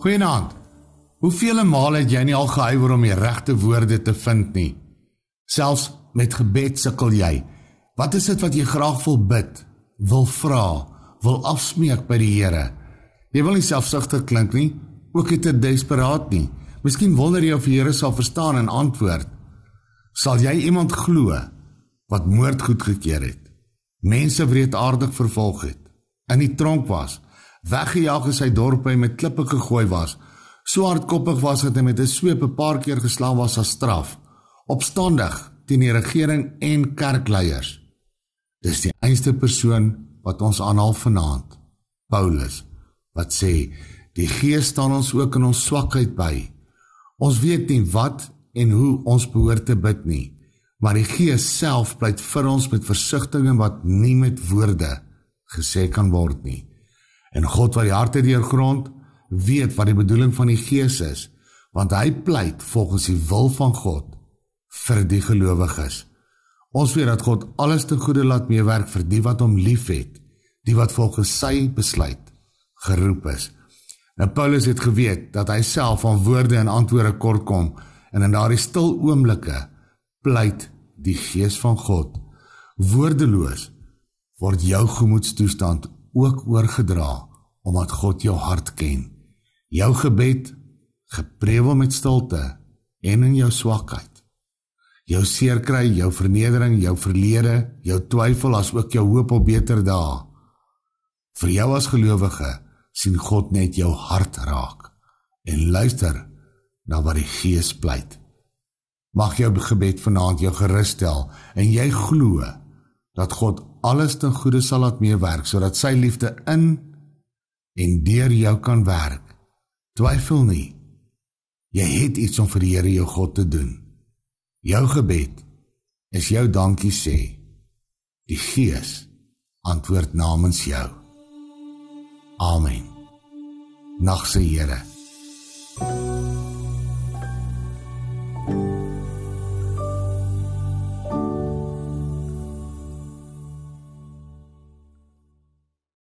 Goeienaand. Hoeveel male het jy nie al gehuiwer om die regte woorde te vind nie? Selfs met gebed sukkel jy. Wat is dit wat jy graag wil bid, wil vra, wil afsmeek by die Here? Jy wil nie selfsugtig klink nie, ook nie te desperaat nie. Miskien wonder jy of die Here sal verstaan en antwoord. Sal jy iemand glo wat moord goedgekeur het? Mense wreedaardig vervolg het, in die tronk was, weggejaag in sy dorp en met klippe gegooi was. So hardkoppig was dat hy met 'n sweep 'n paar keer geslaan was as straf, opstandig teen die regering en kerkleiers. Dis die einste persoon wat ons aanhaal vanaand, Paulus, wat sê die Gees staan ons ook in ons swakheid by. Ons weet nie wat en hoe ons behoort te bid nie, maar die Gees self pleit vir ons met versigtings wat nie met woorde gesê kan word nie. En God wat die harte deurgrond, weet wat die bedoeling van die Gees is, want hy pleit volgens die wil van God vir die gelowiges. Ons weet dat God alles te goeie laat meewerk vir die wat hom liefhet, die wat volgens sy besluit geroep is. Nou Paulus het geweet dat hy self van woorde en antwoorde kort kom en in daardie stil oomblikke pleit die Gees van God woordeloos word jou gemoedstoestand ook oorgedra omdat God jou hart ken. Jou gebed geprewel met stilte en in jou swakheid. Jou seer kry, jou vernedering, jou verlede, jou twyfel as ook jou hoop op beter dae. Vir jou as gelowige sien God net jou hart raak en luister na wat die Gees pleit. Mag jou gebed vanaand jou gerus stel en jy glo dat God alles ten goeie sal laat meewerk sodat sy liefde in en deur jou kan werk. Twyfel nie. Jy het iets om vir die Here jou God te doen. Jou gebed is jou dankie sê. Die Gees antwoord namens jou. Amen. Nag se Here.